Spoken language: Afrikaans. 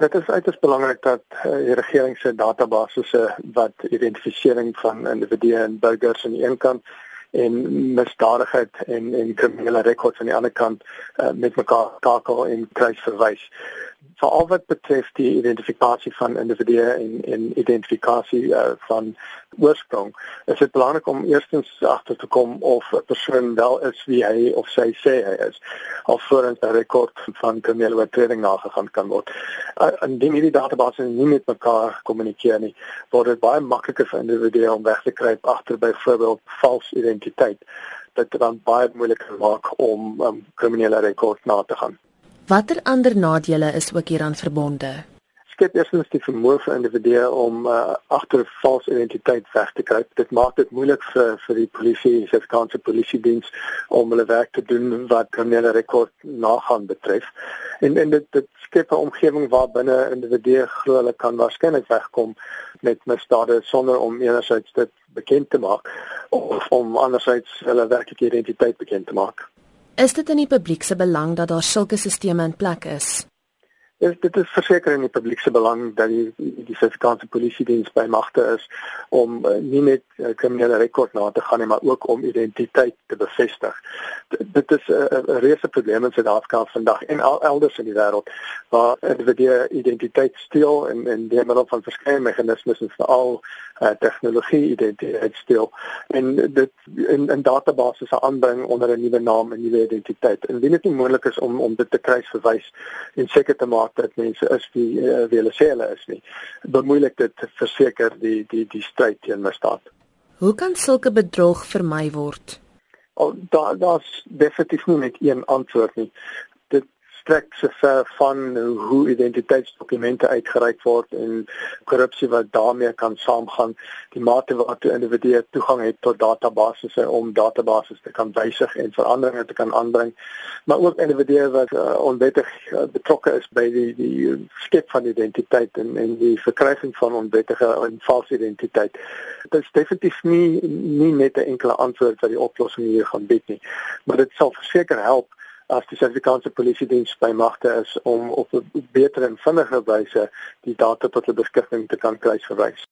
Dit is uiters belangrik dat uh, die regering se databasisse wat identifisering van individue en burgers aan die een kant en misdadigheid en en kriminele rekords aan die ander kant uh, met mekaar kakel en kruisverwys veral wat betref die identifikasie van individue en en identifikasie uh, van oorsprong is dit belangrik om eerstens agter te kom of 'n persoon wel is wie hy of sy sê hy is alvorens 'n rekord van kriminele oortreding nagegaan kan word. Uh, indien hierdie database nie met mekaar kommunikeer nie, word dit baie makliker vir individue om weg te kruip agter byvoorbeeld vals identiteit dit dan baie moeiliker maak om um, kriminele rekord na te gaan. Watter ander nadele is ook hieraan verbonde? Skep eerstens die vermoë vir individue om uh, agter 'n valse identiteit weg te kruip. Dit maak dit moeilik vir vir die polisie, die Suid-Afrikaanse Polisie diens om hulle werk te doen wat kriminele rekord nagaan betref. En en dit dit skep 'n omgewing waar binne individue glo hulle kan waarskynlik wegkom met misdade sonder om enerzijds dit bekend te maak of om anderzijds hulle werklike identiteit bekend te maak. Is dit in die publiek se belang dat daar sulke stelsels in plek is? Dit dit is verseker in die publiek se belang dat die die Suid-Afrikaanse Polisie diens by magte is om uh, nie net uh, kriminele rekord na te gaan nie, maar ook om identiteit te bevestig. D dit is 'n uh, reuse probleem in Suid-Afrika vandag en al elders in die wêreld waar individue identiteit steel en en deur middel van verskeie meganismes en veral uh, tegnologie identiteit steel en dit in in databasisse aanbring onder 'n nuwe naam en nuwe identiteit. Indien dit nie moontlik is om om dit te kruisverwys en seker te maak dat mense is wie uh, wie hulle sê hulle is nie, bemoeilik dit verseker die die die stryd teen misdaad. Hoe kan sulke bedrog vermy word? Oh, daar daar's definitief nie net een antwoord nie strek se ver van hoe identiteitsdokumente uitgereik word en korrupsie wat daarmee kan saamgaan. Die mate waartoe individue toegang het tot databasisse om databasisse te kan wysig en veranderinge te kan aanbring. Maar ook individue wat uh, onwettig uh, betrokke is by die die skep van identiteit en en die verkryging van onwettige en valse identiteit. Dit is definitief nie nie net 'n enkele antwoord wat die oplossing hier gaan bied nie maar dit sal verseker help as die Suid-Afrikaanse Polisie diens by magte is om op 'n beter en vinniger wyse die data tot 'n beskikking te kan kry verwys.